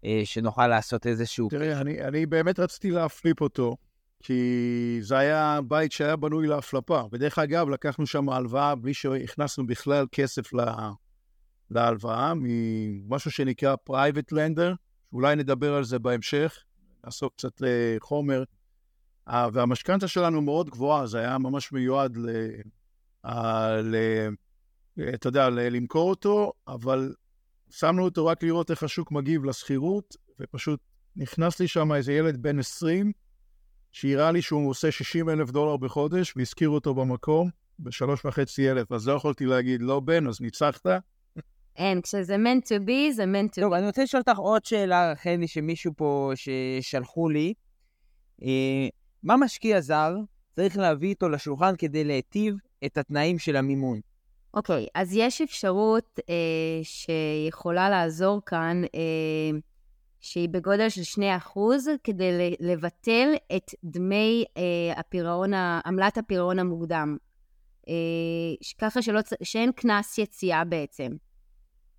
אה, שנוכל לעשות איזשהו... תראה, אני, אני באמת רציתי להפליפ אותו, כי זה היה בית שהיה בנוי להפלפה. ודרך אגב, לקחנו שם הלוואה בלי שהכנסנו בכלל כסף לה, להלוואה, ממשהו שנקרא private lender, אולי נדבר על זה בהמשך, נעסוק קצת לחומר. והמשכנתה שלנו מאוד גבוהה, זה היה ממש מיועד ל... ל... אתה יודע, למכור אותו, אבל שמנו אותו רק לראות איך השוק מגיב לשכירות, ופשוט נכנס לי שם איזה ילד בן 20, שהראה לי שהוא עושה 60 אלף דולר בחודש, והזכיר אותו במקום, בשלוש וחצי אלף. אז לא יכולתי להגיד, לא בן, אז ניצחת. אין, כשזה meant to be, זה meant to be. טוב, אני רוצה לשאול אותך עוד שאלה, חני, שמישהו פה, ששלחו לי. אה, מה משקיע זר צריך להביא איתו לשולחן כדי להיטיב את התנאים של המימון? אוקיי, okay, אז יש אפשרות אה, שיכולה לעזור כאן, אה, שהיא בגודל של 2% כדי לבטל את דמי אה, הפירעון, עמלת הפירעון המוקדם. אה, ככה שלא, שאין קנס יציאה בעצם.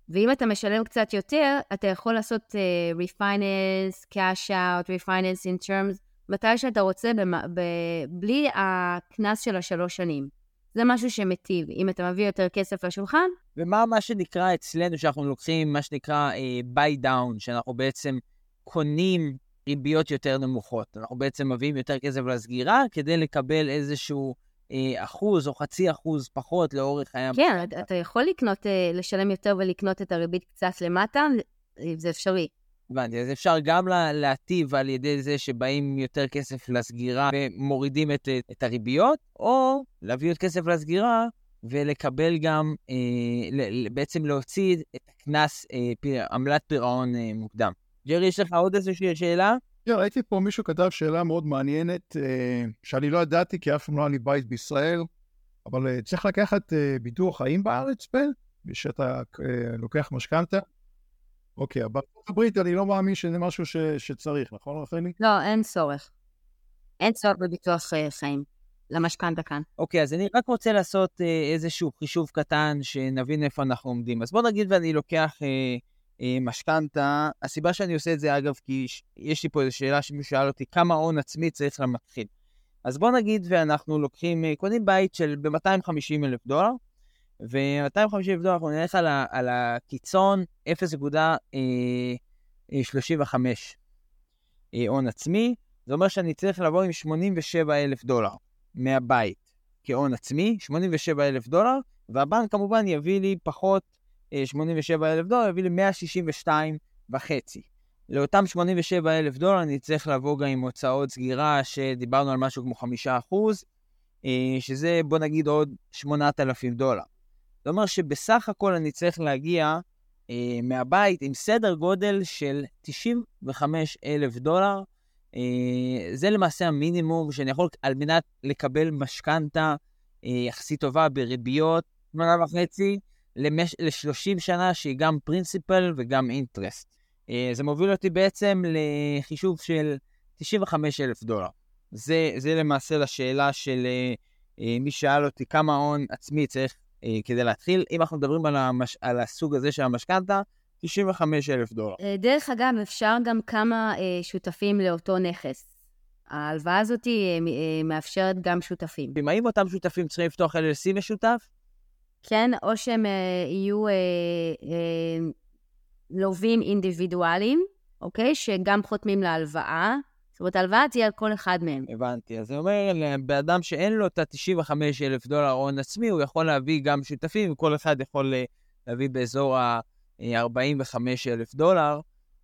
ואם אתה משלם קצת יותר, אתה יכול לעשות uh, refinance, cash out, refinance in terms, מתי שאתה רוצה, במה, ב, בלי הקנס של השלוש שנים. זה משהו שמטיב, אם אתה מביא יותר כסף לשולחן. ומה מה שנקרא אצלנו, שאנחנו לוקחים מה שנקרא uh, buy down, שאנחנו בעצם קונים ריביות יותר נמוכות. אנחנו בעצם מביאים יותר כסף לסגירה כדי לקבל איזשהו אה, אחוז או חצי אחוז פחות לאורך הים. כן, אתה, יכול לקנות, אה, לשלם יותר ולקנות את הריבית קצת למטה, זה אפשרי. הבנתי, אז אפשר גם להטיב על ידי זה שבאים יותר כסף לסגירה ומורידים את, את הריביות, או להביא עוד כסף לסגירה ולקבל גם, אה, בעצם להוציא את הקנס, אה, עמלת פירעון אה, מוקדם. ג'רי, יש לך עוד איזושהי שאלה? כן, ראיתי פה מישהו כתב שאלה מאוד מעניינת, אה, שאני לא ידעתי, כי אף פעם לא היה לי בית בישראל, אבל אה, צריך לקחת אה, ביטוח חיים בארץ, פן? ושאתה לוקח משכנתה? אוקיי, בארצות הברית אני לא מאמין שזה משהו ש, שצריך, נכון, רחלי? לא, אין צורך. אין צורך בביטוח חיים למשכנתה כאן. אוקיי, אז אני רק רוצה לעשות איזשהו חישוב קטן, שנבין איפה אנחנו עומדים. אז בוא נגיד ואני לוקח... אה, משכנתה. הסיבה שאני עושה את זה, אגב, כי יש לי פה איזו שאלה שמישהו שאל אותי, כמה הון עצמי צריך למתחיל. אז בוא נגיד ואנחנו לוקחים, אה, קונים בית של ב-250 אלף דולר, ו-250 אלף דולר אנחנו נלך על, ה- על הקיצון 0.35 אה, הון עצמי. זה אומר שאני צריך לבוא עם 87 אלף דולר מהבית כהון עצמי, 87 אלף דולר, והבנק כמובן יביא לי פחות 87 אלף דולר, יביא לי 162 וחצי. לאותם 87 אלף דולר אני צריך לבוא גם עם הוצאות סגירה שדיברנו על משהו כמו 5 אחוז, אה, שזה בוא נגיד עוד 8,000 דולר. זאת אומרת שבסך הכל אני צריך להגיע אה, מהבית עם סדר גודל של 95 אלף דולר. אה, זה למעשה המינימום שאני יכול על מנת לקבל משכנתה אה, יחסית טובה בריביות, 8.5, למש... ל-30 שנה שהיא גם פרינסיפל וגם אינטרסט. אה, זה מוביל אותי בעצם לחישוב של 95 אלף דולר. זה, זה למעשה לשאלה של אה, אה, מי שאל אותי כמה הון עצמי צריך כדי להתחיל. אם אנחנו מדברים על, המש... על הסוג הזה של המשכנתה, 95 אלף דולר. דרך אגב, אפשר גם כמה שותפים לאותו נכס. ההלוואה הזאת מאפשרת גם שותפים. האם אותם שותפים צריכים לפתוח LLC משותף? כן? או שהם אה, יהיו אה, אה, לווים אינדיבידואליים, אוקיי? שגם חותמים להלוואה. זאת אומרת, ההלוואה תהיה על כל אחד מהם. הבנתי. אז זה אומר, לבן אדם שאין לו את ה-95 אלף דולר הון עצמי, הוא יכול להביא גם שותפים, וכל אחד יכול אה, להביא באזור ה-45 אלף דולר.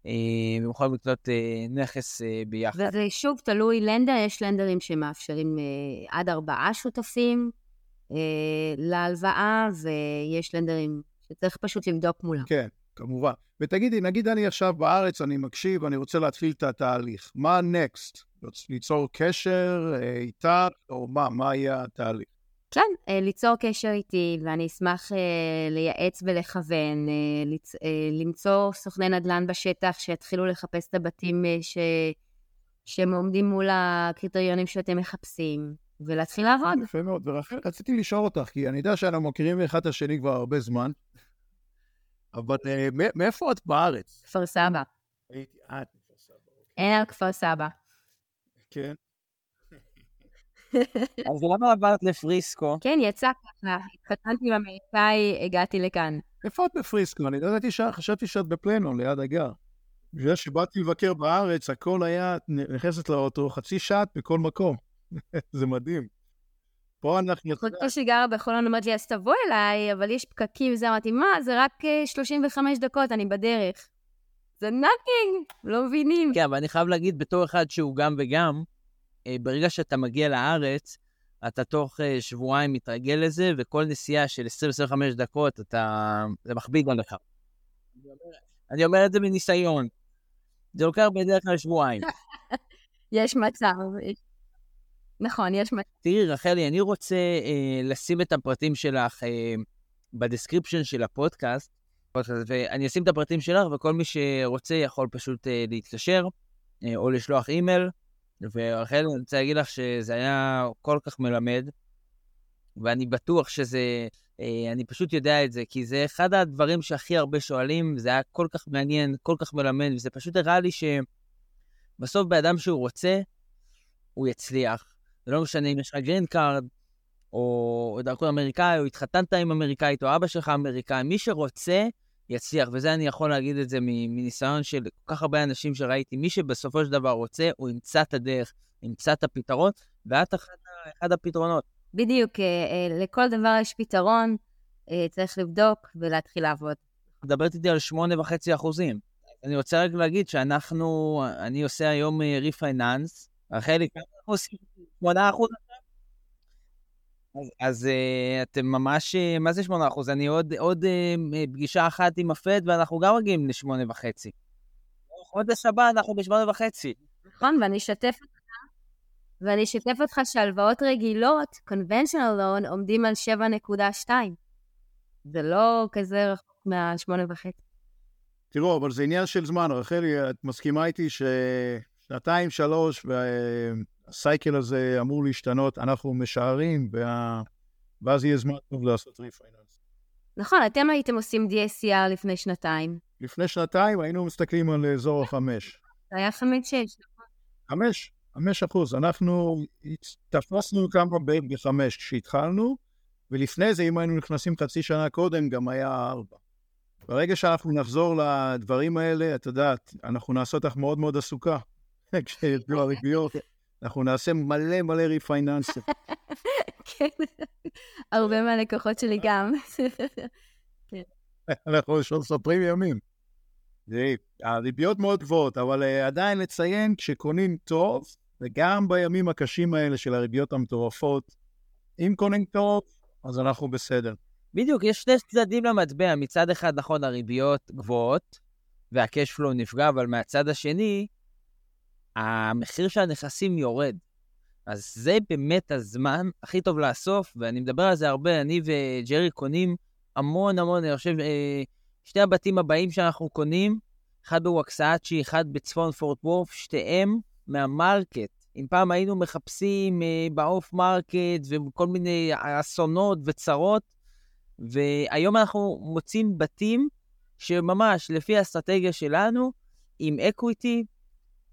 אה, והם יכולים לקנות אה, נכס ביחד. וזה שוב תלוי לנדר, יש לנדרים שמאפשרים עד ארבעה שותפים, אה, להלוואה, ויש לנדרים שצריך פשוט לבדוק מולם. כן, כמובן. ותגידי, נגיד אני עכשיו בארץ, אני מקשיב, אני רוצה להתחיל את התהליך. מה נקסט? ליצור קשר אה, איתה, או מה? מה יהיה התהליך? כן, אה, ליצור קשר איתי, ואני אשמח לייעץ ולכוון, למצוא סוכני נדל"ן בשטח שיתחילו לחפש את הבתים ש... שהם עומדים מול הקריטריונים שאתם מחפשים. ולהתחיל לעבוד. יפה מאוד. ורחל, רציתי לשאול אותך, כי אני יודע שאנחנו מכירים אחד את השני כבר הרבה זמן, אבל uh, מאיפה את בארץ? כפר סבא. הייתי, את מכפר סבא. אין על כפר סבא. כן. אז למה עברת לפריסקו? כן, יצא ככה. התחתנתי עם אמריקאי, הגעתי לכאן. איפה את בפריסקו? אני לא ידעתי ש... חשבתי שאת בפלנו, ליד הגר. בגלל שבאתי לבקר בארץ, הכל היה, את נכנסת לאוטו, חצי שעת בכל מקום. זה מדהים. פה אנחנו... אחותי שגרה בחולון אומרת לי, אז תבוא אליי, אבל יש פקקים וזה. אמרתי, מה, זה רק אה, 35 דקות, אני בדרך. זה נאקינג, לא מבינים. כן, אבל אני חייב להגיד, בתור אחד שהוא גם וגם, אה, ברגע שאתה מגיע לארץ, אתה תוך אה, שבועיים מתרגל לזה, וכל נסיעה של 20-25 דקות, אתה... זה מכביד עליך. אני אומר- אני אומר את זה מניסיון. זה לוקח בדרך כלל שבועיים. יש מצב. נכון, יש. תראי, רחלי, אני רוצה אה, לשים את הפרטים שלך אה, ב description של הפודקאסט, פודקאסט, ואני אשים את הפרטים שלך, וכל מי שרוצה יכול פשוט אה, להתקשר, אה, או לשלוח אימייל. ורחלי, אני רוצה להגיד לך שזה היה כל כך מלמד, ואני בטוח שזה, אה, אני פשוט יודע את זה, כי זה אחד הדברים שהכי הרבה שואלים, זה היה כל כך מעניין, כל כך מלמד, וזה פשוט הראה לי שבסוף באדם שהוא רוצה, הוא יצליח. זה לא משנה אם יש לך green card, או דרכון אמריקאי, או התחתנת עם אמריקאית, או אבא שלך אמריקאי, מי שרוצה, יצליח. וזה אני יכול להגיד את זה מניסיון של כל כך הרבה אנשים שראיתי. מי שבסופו של דבר רוצה, הוא ימצא את הדרך, ימצא את הפתרון, ואת אחד, הפתרונות. בדיוק, אה, אה, לכל דבר יש פתרון, אה, צריך לבדוק ולהתחיל לעבוד. מדברת איתי על שמונה וחצי אחוזים. אני רוצה רק להגיד שאנחנו, אני עושה היום ריפייננס, רחלי, כמה אנחנו עושים? שמונה אחוז אז, אז uh, אתם ממש, uh, מה זה שמונה אחוז? אני עוד, עוד uh, פגישה אחת עם הפד ואנחנו גם מגיעים לשמונה וחצי. חודש הבא אנחנו בשמונה וחצי. נכון, ואני אשתף אותך, ואני אשתף אותך שהלוואות רגילות, conventional loan, עומדים על 7.2. זה לא כזה רחוק מהשמונה וחצי. תראו, אבל זה עניין של זמן. רחלי, את מסכימה איתי ששנתיים, שלוש, והסייקל הזה אמור להשתנות, אנחנו משערים, וה... ואז יהיה זמן טוב לעשות ריפייננס. נכון, אתם הייתם עושים DSCR לפני שנתיים. לפני שנתיים היינו מסתכלים על אזור החמש. זה היה חמש שש. חמש, חמש אחוז. אנחנו תפסנו כמה בחמש כשהתחלנו, ולפני זה, אם היינו נכנסים חצי שנה קודם, גם היה ארבע. ברגע שאנחנו נחזור לדברים האלה, את יודעת, אנחנו נעשה אותך מאוד מאוד עסוקה. כשירדו הריביות, אנחנו נעשה מלא מלא ריפייננסים. כן, הרבה מהלקוחות שלי גם. אנחנו עוד סופרים ימים. הריביות מאוד גבוהות, אבל uh, עדיין לציין, כשקונים טוב, וגם בימים הקשים האלה של הריביות המטורפות, אם קונים טוב, אז אנחנו בסדר. בדיוק, יש שני צדדים למטבע. מצד אחד, נכון, הריביות גבוהות, והקש פלואו נפגע, אבל מהצד השני, המחיר של הנכסים יורד. אז זה באמת הזמן הכי טוב לאסוף, ואני מדבר על זה הרבה, אני וג'רי קונים המון המון, אני חושב, אה, שני הבתים הבאים שאנחנו קונים, אחד בווקסאצ'י, אחד בצפון פורט וורת', שתיהם מה market. אם פעם היינו מחפשים אה, ב off market וכל מיני אסונות וצרות, והיום אנחנו מוצאים בתים שממש לפי האסטרטגיה שלנו, עם equity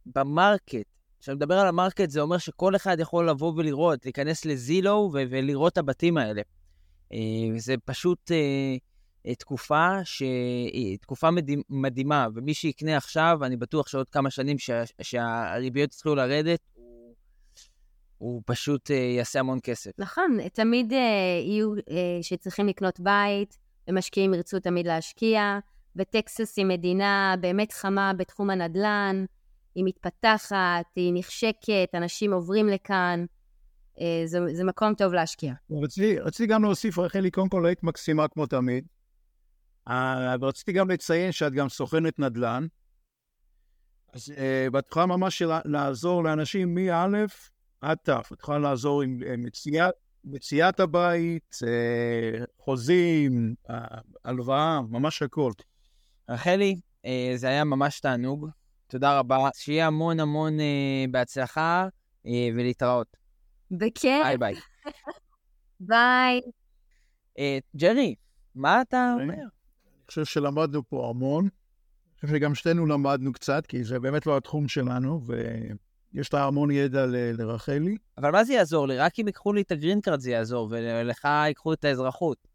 ב market. כשאני מדבר על ה market, זה אומר שכל אחד יכול לבוא ולראות, להיכנס ל Zillow ו- ולראות את הבתים האלה. אה, זה פשוט אה, אה, תקופה, ש... תקופה מדהימה, ומי שיקנה עכשיו, אני בטוח שעוד כמה שנים שה... שהריביות יתחילו לרדת, הוא, פשוט יעשה המון כסף. נכון, תמיד יהיו שצריכים לקנות בית, ומשקיעים ירצו תמיד להשקיע, וטקסס היא מדינה באמת חמה בתחום הנדל"ן, היא מתפתחת, היא נחשקת, אנשים עוברים לכאן, אה, זה, זה מקום טוב להשקיע. רציתי, רציתי גם להוסיף, רחלי, קודם כל היית מקסימה כמו תמיד. אה, ורציתי גם לציין שאת גם סוכנת נדל"ן. אז uh, ואת יכולה ממש לעזור לאנשים מא' עד ת'. את יכולה לעזור עם מציאת, מציאת הבית, חוזים, אה, הלוואה, ממש הכל. רחלי, אה, זה היה ממש תענוג. תודה רבה. שיהיה המון המון אה, בהצלחה אה, ולהתראות. בכיף, ביי ביי. ביי. אה, ג'רי, מה אתה אומר? אני חושב שלמדנו פה המון. אני חושב שגם שנינו למדנו קצת, כי זה באמת לא התחום שלנו, יש לה המון ידע ל- לרחלי. אבל מה זה יעזור לי? רק אם ייקחו לי את ה green card זה יעזור, ולך ייקחו את האזרחות.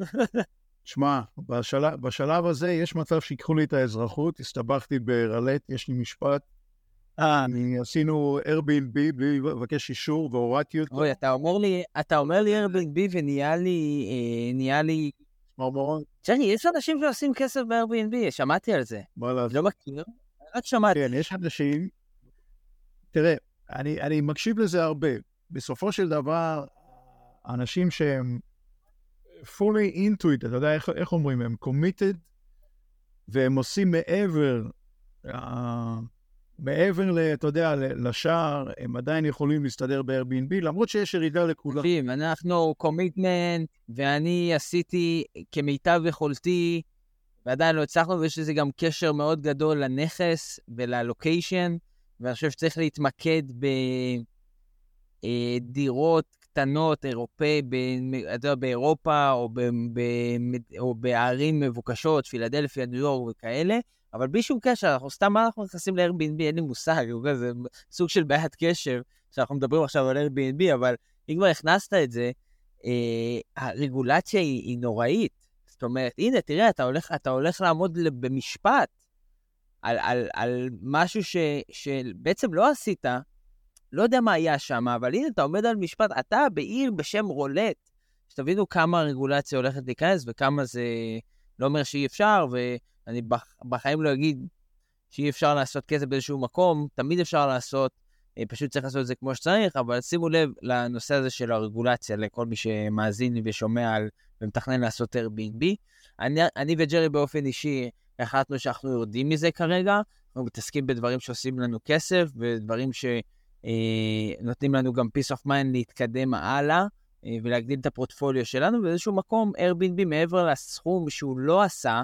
שמע, בשלב, בשלב הזה יש מצב שיקחו לי את האזרחות, הסתבכתי ברלט, יש לי משפט. אה, אני עשינו Airbnb בלי לבקש אישור והורדתי אותו. אוי, אתה אומר לי, אתה אומר לי Airbnb ונהיה לי, אה, נהיה לי... מרמורון, תשמעי, יש אנשים שעושים כסף ב-Airbnb, שמעתי על זה. מה לעשות? לא מכיר, רק שמעתי. כן, יש אנשים... תראה, אני, אני מקשיב לזה הרבה. בסופו של דבר, אנשים שהם fully into it, אתה יודע איך, איך אומרים, הם committed, והם עושים מעבר, uh, מעבר, ל, אתה יודע, לשער, הם עדיין יכולים להסתדר ב-Airbnb, למרות שיש ירידה לכולם. אנחנו קומיטמנט, ואני עשיתי כמיטב יכולתי, ועדיין לא הצלחנו, ויש לזה גם קשר מאוד גדול לנכס וללוקיישן, ואני חושב שצריך להתמקד בדירות קטנות, אירופאי, אתה יודע, באירופה, או, ב, ב, או בערים מבוקשות, פילדלפיה, ניו יורק וכאלה, אבל בלי שום קשר, אנחנו סתם, מה אנחנו נכנסים ל-Airbnb? אין לי מושג, זה סוג של בעיית קשר, שאנחנו מדברים עכשיו על Airbnb, אבל אם כבר הכנסת את זה, אה, הרגולציה היא, היא נוראית. זאת אומרת, הנה, תראה, אתה הולך, אתה הולך לעמוד במשפט על, על, על משהו ש, שבעצם לא עשית, לא יודע מה היה שם, אבל הנה, אתה עומד על משפט, אתה בעיר בשם רולט, שתבינו כמה הרגולציה הולכת להיכנס וכמה זה לא אומר שאי אפשר, ואני בח, בחיים לא אגיד שאי אפשר לעשות כסף באיזשהו מקום, תמיד אפשר לעשות, אה, פשוט צריך לעשות את זה כמו שצריך, אבל שימו לב לנושא הזה של הרגולציה, לכל מי שמאזין ושומע על, ומתכנן לעשות Airbnb. אני, אני וג'רי באופן אישי החלטנו שאנחנו יורדים מזה כרגע, אנחנו מתעסקים בדברים שעושים לנו כסף, ודברים שנותנים לנו גם peace of mind להתקדם הלאה. אה, ולהגדיל את הפורטפוליו שלנו, ובאיזשהו מקום Airbnb מעבר לסכום שהוא לא עשה,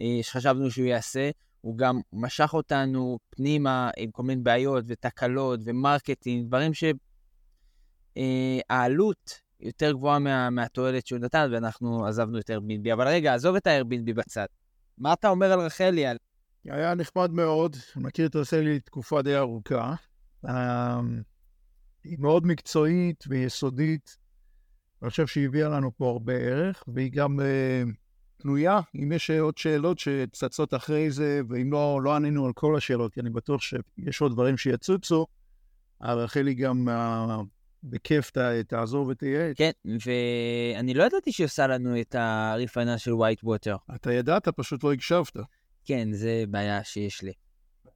אה, שחשבנו שהוא יעשה, הוא גם משך אותנו פנימה עם כל מיני בעיות ותקלות ו marketing, דברים שהעלות יותר גבוהה מה, מהתועלת שהוא נתן, ואנחנו עזבנו את Airbnb. אבל רגע, עזוב את ה-Airbnb בצד. מה אתה אומר על רחלי? על... היה נחמד מאוד, מכיר את רסלי תקופה די ארוכה. אה, היא מאוד מקצועית ויסודית. אני חושב שהיא הביאה לנו פה הרבה ערך, והיא גם אה, פנויה, אם יש עוד שאלות שצצות אחרי זה, ואם לא, לא ענינו על כל השאלות, כי אני בטוח שיש עוד דברים שיצוצו, רחלי גם אה, בכיף תעזור ותייעץ. כן, ואני לא ידעתי שהיא עושה לנו את הריפייננס של ווייט ווטר. אתה ידעת, פשוט לא הקשבת. כן, זה בעיה שיש לי.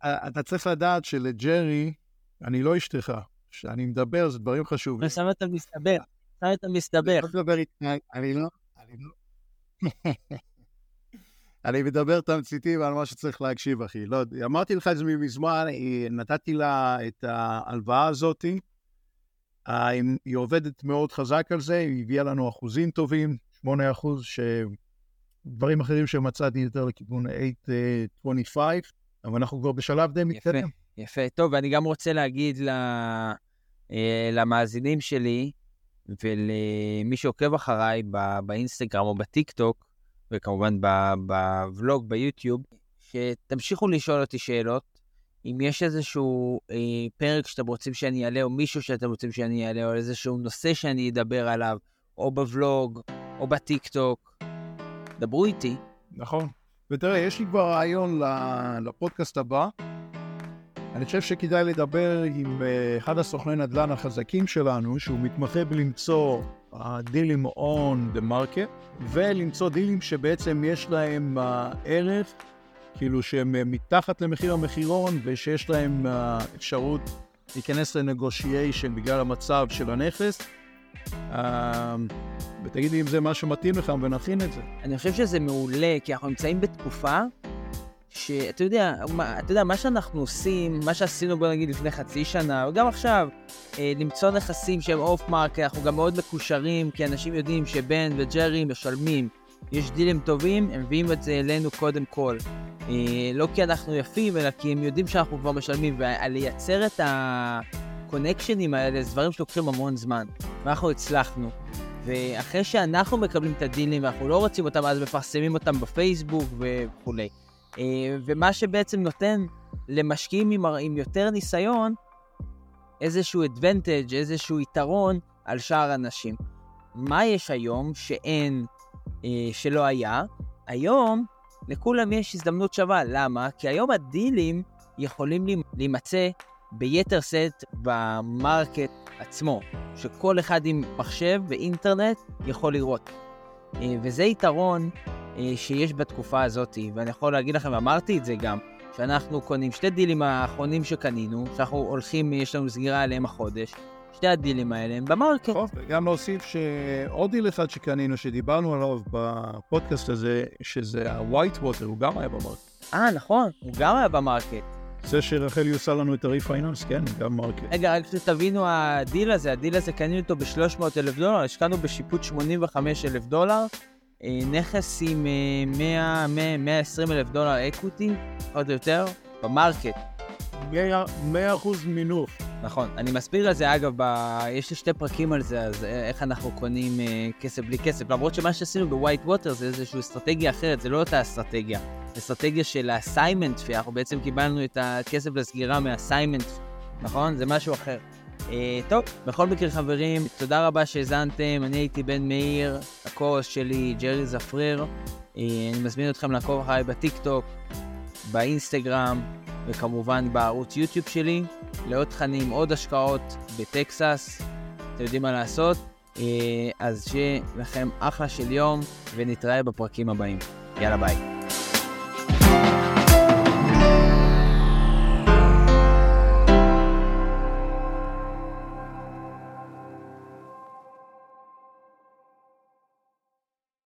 אה, אתה צריך לדעת שלג'רי, אני לא אשתך. כשאני מדבר, זה דברים חשובים. עכשיו אתה מסתבך, עכשיו אתה מסתבך. לא מדבר איתך, אני לא... אני לא... אני מדבר תמציתי ועל מה שצריך להקשיב, אחי. לא, אמרתי לך את זה מזמן, היא- נתתי לה את ההלוואה הזאת. אה, היא עובדת מאוד חזק על זה, היא הביאה לנו אחוזים טובים, 8 אחוז, שדברים אחרים שמצאתי יותר לכיוון 8.25, אבל אנחנו כבר בשלב די מתקדם. יפה. טוב, ואני גם רוצה להגיד ל... אה, למאזינים שלי ולמי שעוקב אחריי ב- באינסטגרם או בטיקטוק, וכמובן בוולוג ביוטיוב, שתמשיכו לשאול אותי שאלות. אם יש איזשהו אה, פרק שאתם רוצים שאני אעלה, או מישהו שאתם רוצים שאני אעלה, או איזשהו נושא שאני אדבר עליו, או בוולוג, או בטיקטוק, דברו איתי. נכון. ותראה, יש לי כבר רעיון לפודקאסט הבא. אני חושב שכדאי לדבר עם אה, אחד הסוכני נדל"ן החזקים שלנו, שהוא מתמחה בלמצוא אה, דילים on the market, ולמצוא דילים שבעצם יש להם אה, ערך, כאילו שהם אה, מתחת למחיר המחירון, ושיש להם אה, אפשרות להיכנס ל negotiation בגלל המצב של הנכס. אה, ותגיד לי אם זה מה שמתאים לך ונכין את זה. אני חושב שזה מעולה, כי אנחנו נמצאים בתקופה שאתה יודע, מה, אתה יודע, מה שאנחנו עושים, מה שעשינו בוא נגיד לפני חצי שנה, וגם עכשיו, אה, למצוא נכסים שהם off market, אנחנו גם מאוד מקושרים, כי אנשים יודעים שבן וג'רי משלמים. יש דילים טובים, הם מביאים את זה אלינו קודם כל. אה, לא כי אנחנו יפים, אלא כי הם יודעים שאנחנו כבר משלמים, ולייצר את הקונקשנים האלה, זה דברים שלוקחים המון זמן. ואנחנו הצלחנו. ואחרי שאנחנו מקבלים את הדילים ואנחנו לא רוצים אותם, אז מפרסמים אותם בפייסבוק וכולי. אה, ומה שבעצם נותן למשקיעים עם, עם יותר ניסיון, איזשהו advantage, איזשהו יתרון על שאר האנשים. מה יש היום שאין, אה, שלא היה? היום לכולם יש הזדמנות שווה. למה? כי היום הדילים יכולים להימצא ביתר סט במרקט עצמו, שכל אחד עם מחשב ואינטרנט יכול לראות. אה, וזה יתרון שיש בתקופה הזאת, ואני יכול להגיד לכם, אמרתי את זה גם, שאנחנו קונים שתי דילים האחרונים שקנינו, שאנחנו הולכים, יש לנו סגירה עליהם החודש, שתי הדילים האלה הם ב market. טוב, וגם להוסיף שעוד דיל אחד שקנינו, שדיברנו עליו בפודקאסט הזה, שזה ה- White Water, הוא גם היה ב market. אה, נכון, הוא גם היה ב market. זה שרחלי עושה לנו את ה refinance, כן, גם market. רגע, רק שתבינו, הדיל הזה, הדיל הזה קנינו אותו ב-300 אלף דולר, השקענו בשיפוץ 85 אלף דולר, אה, נכס עם 100, 100, 120 אלף דולר equity, עוד יותר, ב market. 100 אחוז מינוף. נכון. אני מסביר על זה, אגב, ב... יש לי שתי פרקים על זה, אז איך אנחנו קונים אה, כסף בלי כסף. למרות שמה שעשינו ב White Water זה איזושהי אסטרטגיה אחרת, זה לא אותה אסטרטגיה. אסטרטגיה של ה assignment אנחנו בעצם קיבלנו את הכסף לסגירה מה assignment, נכון? זה משהו אחר. אה, טוב, בכל מקרה חברים, תודה רבה שהאזנתם, אני הייתי בן מאיר, הקורס שלי ג'רי זפריר. אה, אני מזמין אתכם לעקוב אחריי בטיק טוק, באינסטגרם, וכמובן בערוץ יוטיוב שלי, לעוד תכנים, עוד השקעות בטקסס, אתם יודעים מה לעשות, אה, אז שיהיה לכם אחלה של יום, ונתראה בפרקים הבאים. יאללה ביי.